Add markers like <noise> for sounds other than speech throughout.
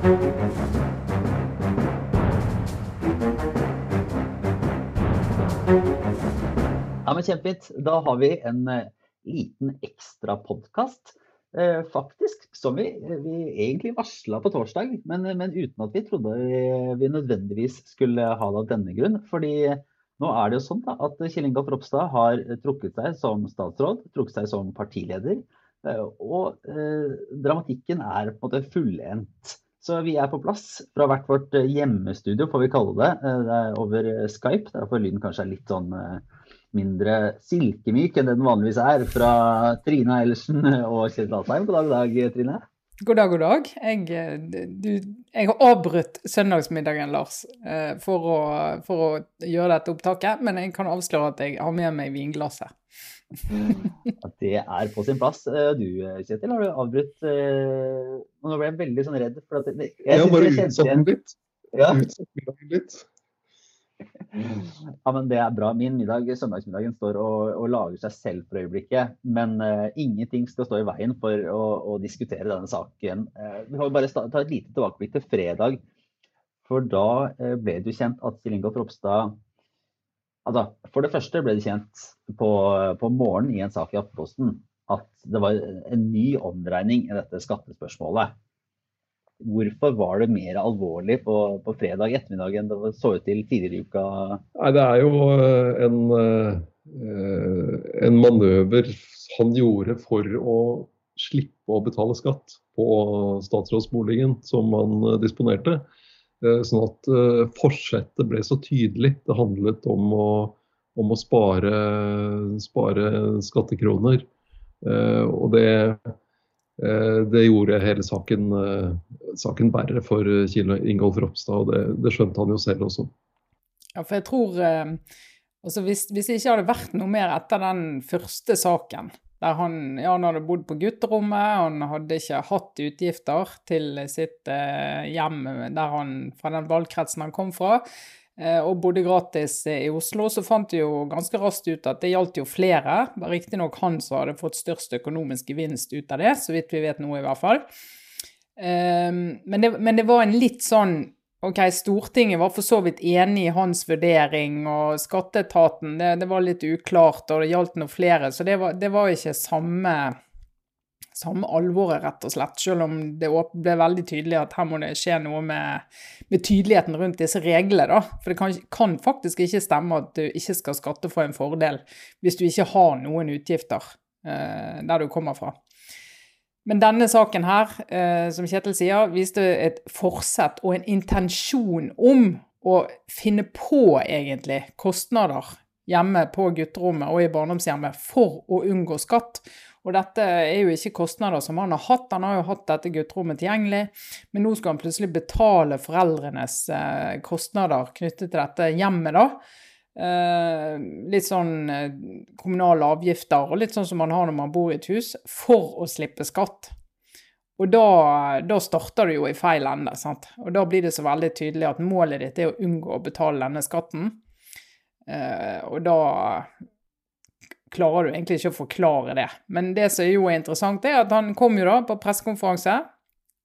Ja, men Kjempefint. Da har vi en eh, liten ekstra podkast. Eh, faktisk, som vi, vi egentlig varsla på torsdag, men, men, uten at vi trodde vi, vi nødvendigvis skulle ha det av denne grunn. Fordi nå er det jo sånn da, at Kjell Ingolf Ropstad har trukket seg som statsråd, trukket seg som partileder. Eh, og eh, dramatikken er på en måte fullendt. Så vi er på plass fra hvert vårt hjemmestudio, får vi kalle det. Eh, det er over Skype. Derfor lyden kanskje er litt sånn eh, mindre silkemyk enn den vanligvis er, fra Trine Eilertsen og Kjetil Asheim. God dag, dag, Trine. God dag, god dag. Jeg, du, jeg har avbrutt søndagsmiddagen, Lars, eh, for å, for å, gjøre dette opptaket. Men jeg kan avsløre at jeg har med meg vinglasset. At det er på sin plass. Eh, du, Kjetil, har du avbrutt eh, Nå ble jeg veldig sånn redd. For at jeg, jeg, jeg bare utsatt den litt. Ja. Litt. Ja, men Det er bra. Min middag, søndagsmiddagen står og, og lager seg selv for øyeblikket. Men uh, ingenting skal stå i veien for å, å diskutere denne saken. Uh, vi får bare ta et lite tilbakeblikk til fredag. For da uh, ble det jo kjent at Kjell Ingolf Ropstad altså, For det første ble det kjent på, på morgenen i en sak i Aftenposten at det var en ny omdreining i dette skattespørsmålet. Hvorfor var det mer alvorlig på, på fredag ettermiddag enn det så ut til tidligere i uka? Nei, Det er jo eh, en, eh, en manøver han gjorde for å slippe å betale skatt på statsrådsboligen som han eh, disponerte. Sånn at forsettet ble så tydelig. Det handlet om å, om å spare, spare skattekroner. Og det Eh, det gjorde hele saken, eh, saken verre for eh, Kjell Ingolf Ropstad, og det, det, skjønte han jo selv også. Ja, for jeg tror altså hvis, hvis, det ikke hadde vært noe mer etter den første saken, der han, ja, han hadde bodd på gutterommet, han hadde ikke hatt utgifter til sitt hjem der han, fra den valgkretsen han kom fra, Eh, og bodde gratis i Oslo, så fant vi jo ganske raskt ut at det gjaldt jo flere. Riktignok han som hadde fått størst økonomisk gevinst ut av det, så vidt vi vet nå i hvert fall. Eh, men det, men det var en litt sånn OK, Stortinget var for så vidt enig i hans vurdering, og skatteetaten det, det var litt uklart, og det gjaldt noen flere, så det var, det var ikke samme samme alvoret, rett og slett. Selv om det ble veldig tydelig at her må det skje noe med, med tydeligheten rundt disse reglene. da. For det kan, kan, faktisk ikke stemme at du ikke skal skatte for en fordel hvis du ikke har noen utgifter eh, der du kommer fra. Men denne saken her, eh, som Kjetil sier, viste et forsett og en intensjon om å finne på egentlig kostnader hjemme på gutterommet og i barndomshjemmet for å unngå skatt. Og dette er jo ikke kostnader som han har hatt, han har jo hatt dette gutterommet tilgjengelig, men nå skal han plutselig betale foreldrenes eh, kostnader knyttet til dette hjemmet, da. Eh, litt sånn eh, kommunale avgifter, og litt sånn som man har når man bor i et hus, for å slippe skatt. Og da, da starter du jo i feil ende. sant? Og da blir det så veldig tydelig at målet ditt er å unngå å betale denne skatten. Eh, og da klarer du egentlig ikke å forklare det. Men det som jo er interessant, er at han kom jo da på pressekonferanse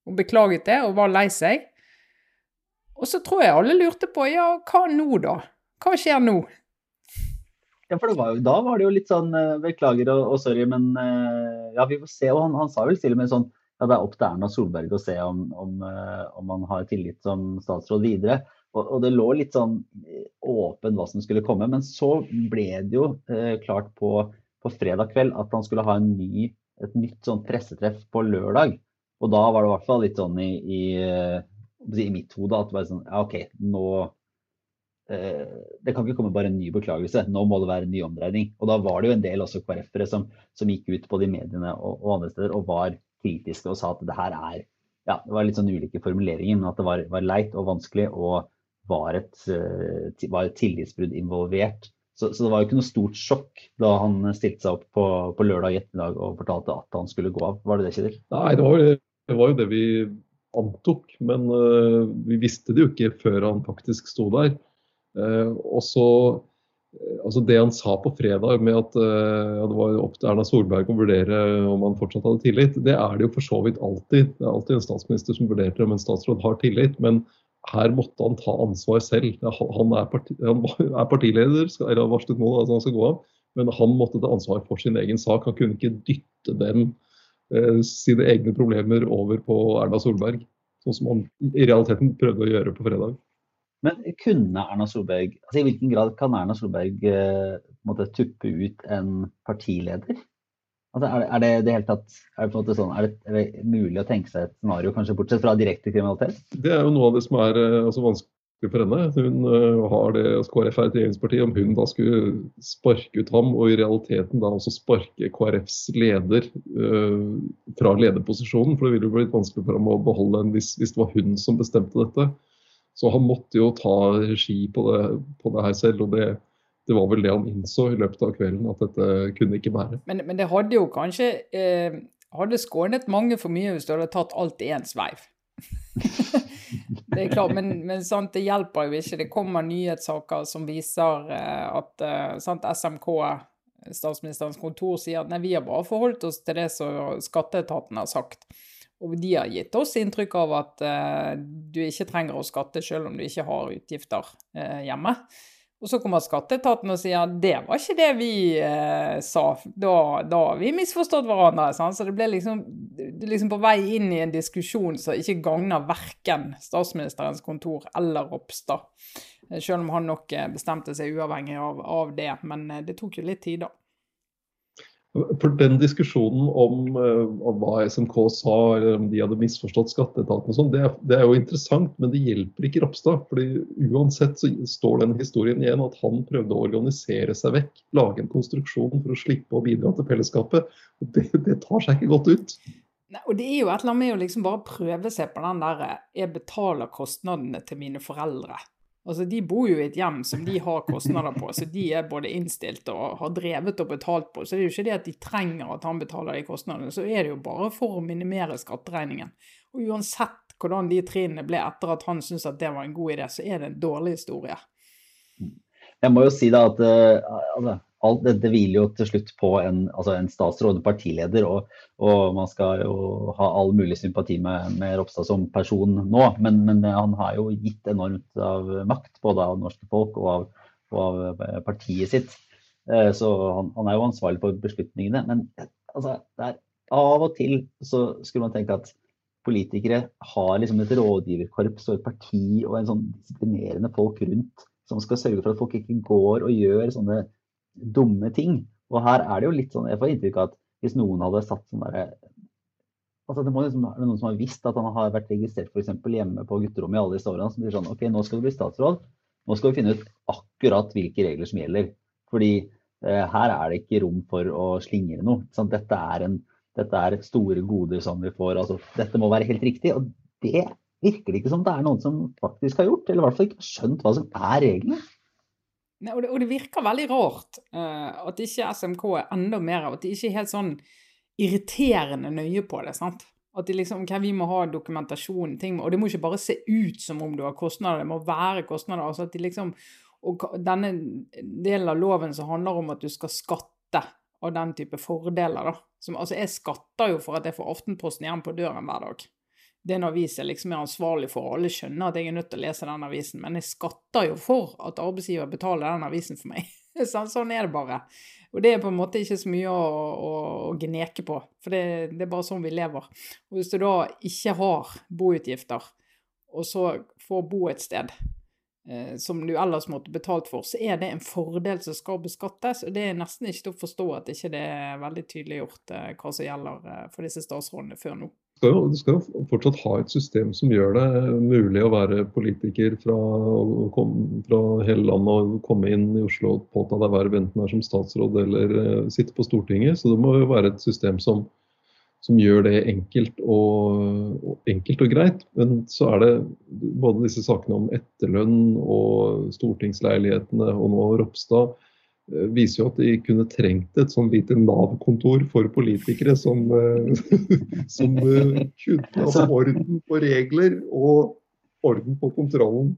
og beklaget det og var lei seg. Og så tror jeg alle lurte på ja, hva nå da? Hva skjer nå? Ja, for var jo, Da var det jo litt sånn eh, beklager og, og sorry, men eh, ja, vi får se. Og han, han sa vel til og med sånn ja, det er opp til Erna Solberg å se om, om, eh, om han har tillit som statsråd videre. Og, og, det lå litt sånn åpent åpen hva som skulle komme. Men så ble det jo eh, klart på, på, fredag kveld at han skulle ha ny, et nytt sånn pressetreff på lørdag. Og da var det i hvert fall litt sånn i, i, i mitt hode at det var sånn Ja, OK, nå Det kan ikke komme bare en ny beklagelse. Nå må det være en ny omdreining. Og da var det jo en del også KrF-ere som, som, gikk ut både i mediene og, og andre steder og var kritiske og sa at det her er ja, det var litt sånn ulike formuleringer, men at det var, var leit og vanskelig. og var et, eh, var et tillitsbrudd involvert. Så, så, det var jo ikke noe stort sjokk da han stilte seg opp på, på lørdag ettermiddag og fortalte at han skulle gå av. Var det det, Kjetil? Nei, det var, det var jo det vi antok. Men uh, vi visste det jo ikke før han faktisk sto der. Uh, og så altså Det han sa på fredag med at uh, ja, det var opp til Erna Solberg å vurdere om han fortsatt hadde tillit, det er det jo for så vidt alltid. Det er alltid en statsminister som vurderer om en statsråd har tillit. Men her måtte han ta ansvar selv. Han er, parti, han <laughs> er partileder, skal, eller har varslet nå at han skal gå av, men han måtte ta ansvar for sin egen sak. Han kunne ikke dytte den, eh, sine egne problemer over på Erna Solberg, sånn som han i realiteten prøvde å gjøre på fredag. Men kunne Erna Solberg, altså I hvilken grad kan Erna Solberg eh, måtte tuppe ut en partileder? Altså, er, det, er, det, det hele tatt, er, det sånn, er, er, det, mulig å tenke seg et scenario, kanskje bortsett fra direkte kriminalitet? Det er jo noe av det som er eh, altså, vanskelig for henne. Hun uh, har det, altså, KrF er et regjeringsparti. Om hun da skulle sparke ut ham, og i realiteten da også sparke KrFs leder uh, fra lederposisjonen, for det ville jo blitt vanskelig for ham å beholde en hvis, hvis det var hun som bestemte dette. Så han måtte jo ta regi på det, på det her selv. og det, det, var vel det han innså i løpet av kvelden, at dette kunne ikke bære. Men, men det hadde jo kanskje eh, hadde skånet mange for mye hvis du hadde tatt alt i én sveiv. <laughs> det er klart, men, men sant, det hjelper jo ikke. Det kommer nyhetssaker som viser eh, at eh, sant, SMK, statsministerens kontor, sier at nei, vi har bare forholdt oss til det som skatteetaten har sagt. Og de har gitt oss inntrykk av at uh, du ikke trenger å skatte selv om du ikke har utgifter uh, hjemme. Og så kommer skatteetaten og sier at det var ikke det vi uh, sa, da, har vi misforstått hverandre. Sant? Så det ble liksom, liksom, på vei inn i en diskusjon som ikke gagner verken statsministerens kontor eller Ropstad. Selv om han nok bestemte seg uavhengig av, av det, men det tok jo litt tid, da. For den diskusjonen om, uh, om, hva SMK sa, eller om de hadde misforstått skatteetaten og sånn, det, det, er jo interessant, men det hjelper ikke Ropstad. fordi uansett så står den historien igjen at han prøvde å organisere seg vekk, lage en konstruksjon for å slippe å bidra til fellesskapet. og Det, det tar seg ikke godt ut. Nei, og det er jo et eller annet med å liksom bare prøve seg på den der Jeg betaler kostnadene til mine foreldre. Altså, De bor jo i et hjem som de har kostnader på, så de er både innstilt og har drevet og betalt på. Så det er jo ikke det at de trenger at han betaler de kostnadene, så er det jo bare for å minimere skatteregningen. Og uansett hvordan de trinnene ble etter at han syntes at det var en god idé, så er det en dårlig historie. Jeg må jo si da at uh, altså, alt dette hviler jo til slutt på en, altså en statsråd, en partileder, og, og, man skal jo ha all mulig sympati med, med Ropstad som person nå. Men, men, han har jo gitt enormt av makt, både av norske folk og av, og av eh, partiet sitt. Eh, så han, han, er jo ansvarlig for beslutningene. Men altså, der, av og til så skulle man tenke at politikere har liksom et rådgiverkorps og et parti og en sånn disiplinerende folk rundt som skal sørge for at folk ikke går og gjør sånne dumme ting. Og her er det jo litt sånn, jeg får inntrykk av at hvis noen hadde satt sånn derre altså Det må liksom være noen som har visst at han har vært registrert f.eks. hjemme på gutterommet i alle disse årene. Som sier sånn OK, nå skal du bli statsråd. Nå skal vi finne ut akkurat hvilke regler som gjelder. Fordi eh, her er det ikke rom for å slingre noe. Sånn, dette, er en, dette, er store goder som vi får. Altså, dette må være helt riktig. Og det virker det ikke som det er noen som faktisk har gjort. Eller i hvert fall ikke har skjønt hva som er reglene. Og, det, og, det, virker veldig rart uh, at ikke SMK er enda mer At de ikke er helt sånn irriterende nøye på det. sant? At de liksom, okay, Vi må ha dokumentasjon, ting, og det må ikke bare se ut som om du har kostnader, det må være kostnader. altså at de liksom, Og denne delen av loven som handler om at du skal skatte av den type fordeler, da. Som, altså Jeg skatter jo for at jeg får Aftenposten hjem på døren hver dag det avisen jeg liksom er ansvarlig for, og alle skjønner at jeg er nødt til å lese den avisen, men jeg skatter jo for at arbeidsgiver betaler den avisen for meg. <laughs> sånn er det bare. Og det er på en måte ikke så mye å, å, å gneke på, for det, det, er bare sånn vi lever. Og hvis du da ikke har boutgifter, og så får bo et sted eh, som du ellers måtte betalt for, så er det en fordel som skal beskattes. Og det er nesten ikke til å forstå at ikke det er veldig tydeliggjort eh, hva som gjelder eh, for disse statsrådene før nå skal jo, du skal jo fortsatt ha et system som gjør det mulig å være politiker fra, fra hele landet og komme inn i Oslo og påta deg verv, enten er som statsråd eller uh, sitte på Stortinget. Så det må jo være et system som, som gjør det enkelt og, og, enkelt og greit. Men så er det både disse sakene om etterlønn og stortingsleilighetene og nå Ropstad viser jo at de kunne trengt et sånn lite Nav-kontor for politikere som, eh, <laughs> som eh, kunne ha orden på regler og orden på kontrollen.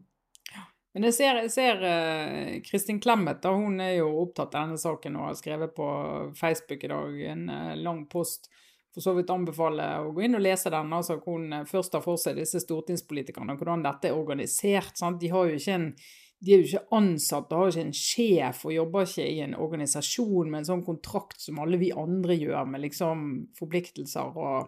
Men jeg ser, jeg ser uh, Kristin Clemet, da, hun er jo opptatt av denne saken og har skrevet på Facebook i dag en uh, lang post. For så vidt anbefaler å gå inn og lese den. altså Hun uh, først tar for seg disse stortingspolitikerne, og hvordan dette er organisert. Sant? De har jo ikke en de er jo ikke ansatte, har har ikke en sjef og jobber ikke i en organisasjon med en sånn kontrakt som alle vi andre gjør, med liksom forpliktelser og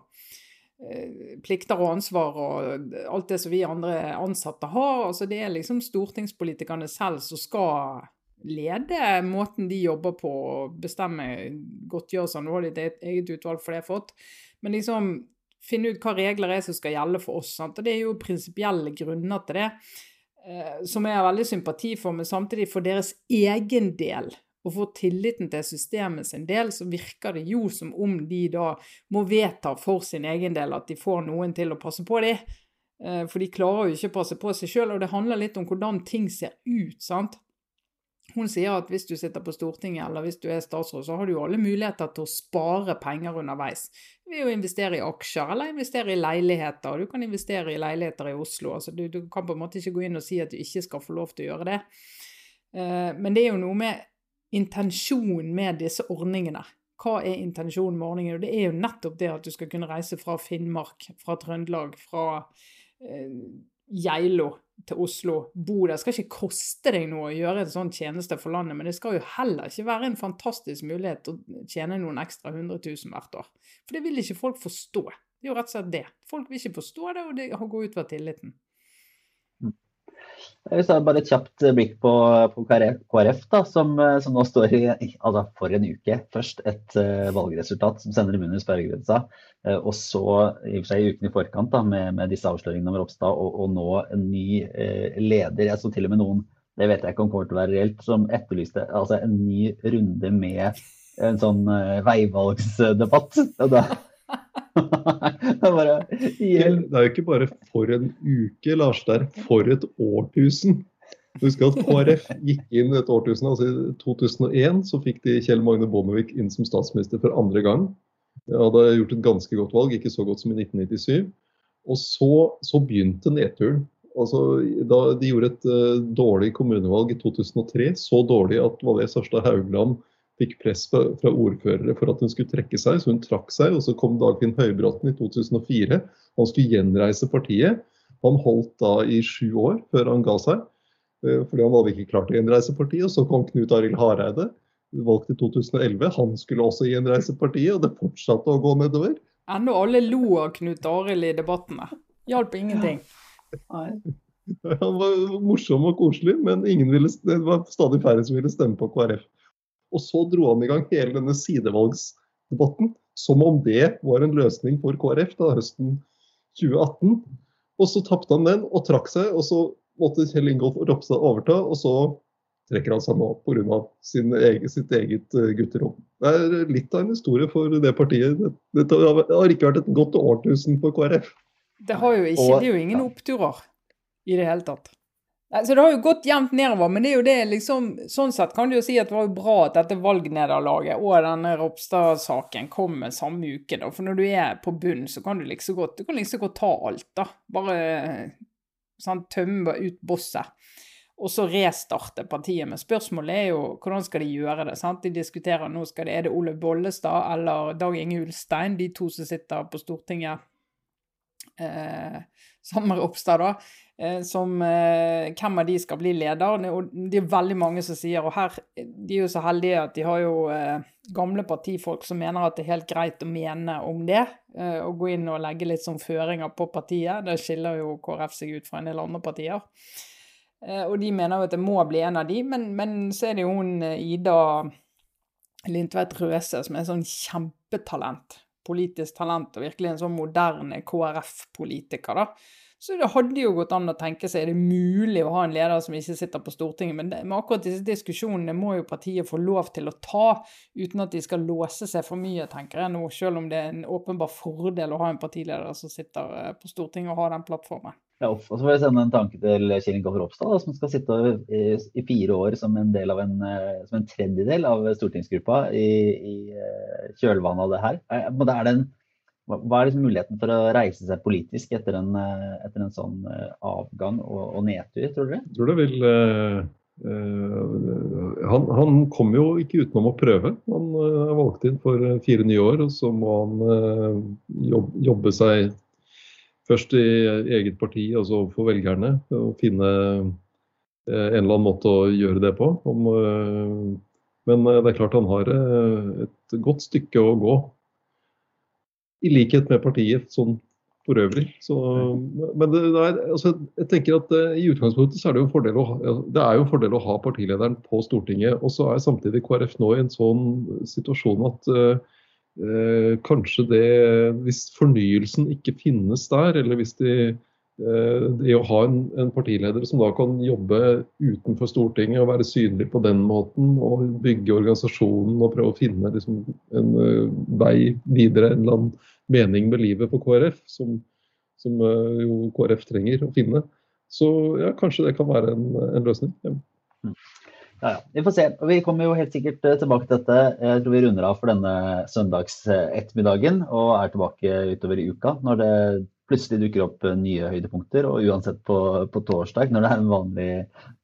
eh, plikter og ansvar og alt det som vi andre ansatte har. Altså det er liksom stortingspolitikerne selv som skal lede måten de jobber på og bestemme godtgjørelser. Nå har de et eget utvalg for det fått. Men liksom finne ut hva regler er som skal gjelde for oss. Sant? Og det er jo prinsipielle grunner til det. Eh, som jeg har veldig sympati for, men samtidig for deres egen del, og for tilliten til systemet sin del, så virker det jo som om de da må vedta for sin egen del at de får noen til å passe på dem. Eh, for de klarer jo ikke å passe på seg sjøl, og det handler litt om hvordan ting ser ut. sant? Hun sier at hvis du sitter på Stortinget eller hvis du er statsråd, så har du jo alle muligheter til å spare penger underveis. Ved å investere i aksjer eller investere i leiligheter. Du kan investere i leiligheter i Oslo. altså du, du, kan på en måte ikke gå inn og si at du ikke skal få lov til å gjøre det. Uh, men det er jo noe med intensjonen med disse ordningene. Hva er intensjonen med ordningen? Det er jo nettopp det at du skal kunne reise fra Finnmark, fra Trøndelag, fra uh, Geilo til Oslo, bo der. Det skal ikke koste deg noe å gjøre en sånn tjeneste for landet, men det skal jo heller ikke være en fantastisk mulighet å tjene noen ekstra 100 000 hvert år. For det vil ikke folk forstå. Det er jo rett og slett det. Folk vil ikke forstå det, og det går utover tilliten. Hvis jeg bare et kjapt blikk på, på KrF, da, som, som, nå står i altså for en uke. Først et uh, valgresultat som sender dem under sperregrensa. Uh, og så i og for seg i uken i forkant da, med, med disse avsløringene om Ropstad, og, og, nå en ny uh, leder. Jeg så til og med noen, det vet jeg ikke om kommer til å være reelt, som etterlyste altså en ny runde med en sånn veivalgsdebatt. Og da det, bare, det er jo ikke bare for en uke, Lars. Det er for et årtusen. Husk at KrF gikk inn et årtusen. altså I 2001 så fikk de Kjell Magne Bondevik inn som statsminister for andre gang. De hadde gjort et ganske godt valg, ikke så godt som i 1997. Og så, så begynte nedturen. Altså, da de gjorde et uh, dårlig kommunevalg i 2003, så dårlig at Valé Sarstad Haugland fikk press fra, fra, ordførere for at hun skulle trekke seg, så hun trakk seg. og Så kom Dagfinn Høybråten i 2004. Han skulle gjenreise partiet. Han holdt da i sju år før han ga seg, eh, fordi han hadde ikke klart å gjenreise partiet. og Så kom Knut Arild Hareide, valgt i 2011. Han skulle også gjenreise partiet, og det fortsatte å gå nedover. Ennå alle lo av Knut Arild i debattene. Hjalp ingenting. Nei. <laughs> Han var morsom og koselig, men ville, det var stadig færre som ville stemme på KrF. Og så dro han i gang hele denne sidevalgsdebatten som om det var en løsning for KrF da høsten 2018. Og så tapte han den og trakk seg, og så måtte Kjell Ingolf Ropstad overta. Og så trekker han seg nå pga. sitt eget eh, gutterom. Det er litt av en historie for det partiet. Det, har ikke vært et godt årtusen for KrF. Det, har jo ikke, det er jo ingen oppturer i det hele tatt. Så det har jo gått jevnt nedover, men det er jo det liksom Sånn sett kan du jo si at det var jo bra at dette valgnederlaget og denne Ropstad-saken kommer samme uke, da. For når du er på bunn, så kan du liksom godt, du kan liksom godt ta alt, da. Bare sånn, tømme ut bosset. Og så restarte partiet. Men spørsmålet er jo hvordan skal de gjøre det? sant? De diskuterer nå skal det, er det Olaug Bollestad eller Dag Inge Ulstein, de to som sitter på Stortinget eh, sammen med Ropstad, da. Eh, som eh, hvem av de skal bli leder. Og det er veldig mange som sier, og her de er jo så heldige at de har jo eh, gamle partifolk som mener at det er helt greit å mene om det. Å gå inn og legge litt sånn føringer på partiet. Det skiller jo KrF seg ut fra en del andre partier. Og de mener jo at det må bli en av de, men, men så er det jo hun Ida Lindtveit Røse som er sånn kjempetalent. Politisk talent, og virkelig en sånn moderne KrF-politiker, da så det hadde jo gått an å tenke seg er det mulig å ha en leder som ikke sitter på Stortinget. Men, det, men akkurat disse diskusjonene må jo partiet få lov til å ta, uten at de skal låse seg for mye, tenker jeg nå. Selv om det er en åpenbar fordel å ha en partileder som sitter eh, på Stortinget og har den plattformen. Ja, og så får jeg sende en tanke til Kjell Ingolf Ropstad, som skal sitte i, i, fire år som en, en, eh, som en tredjedel av stortingsgruppa i, i eh, kjølvannet av det her. Er det en hva er liksom muligheten for å reise seg politisk etter en, etter en sånn avgang og, og, nedtur, tror dere? Jeg tror det vil uh, han, han kom jo ikke utenom å prøve. Han er valgt inn for fire nye år, og så må han jobbe, jobbe seg først i eget parti, altså for velgerne, og finne en eller annen måte å gjøre det på. Om, men det er klart han har et godt stykke å gå i likhet med partiet sånn for øvrig. Så, men er, altså, jeg tenker at i utgangspunktet så er det jo fordel å det er jo en fordel å ha partilederen på Stortinget. Og så er samtidig KrF nå i en sånn situasjon at uh, kanskje det Hvis fornyelsen ikke finnes der, eller hvis de det å ha en, en, partileder som da kan jobbe utenfor Stortinget og være synlig på den måten, og bygge organisasjonen og prøve å finne liksom, en vei videre, en eller annen mening med livet for KrF, som, som uh, jo KrF trenger å finne. Så ja, kanskje det kan være en, en løsning. Ja. Ja, ja. Vi får se. Vi kommer jo helt sikkert eh, tilbake til dette. Jeg tror vi runder av for denne søndagsettermiddagen og er tilbake utover i uka når det plutselig dukker opp eh, nye høydepunkter, og uansett på, på torsdag, når det er en vanlig,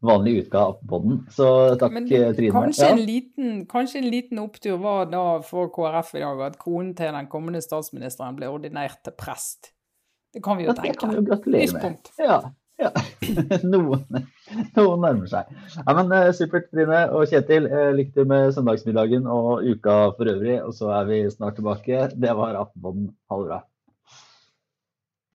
vanlig utgave av podden. Så takk, Men, eh, Trine. Kanskje, ja. en liten, kanskje, en liten, opptur var da for KrF i dag at konen til den kommende statsministeren ble ordinert til prest. Det kan vi jo tenke. Det kan vi jo gratulere med. Ja. Ja. <laughs> noen, noen, nærmer seg. Ja, men uh, Supert, Trine og Kjetil. Uh, lykke til med søndagsmiddagen og uka for øvrig. Og så er vi snart tilbake. Det var Aftenpodden. Ha det bra.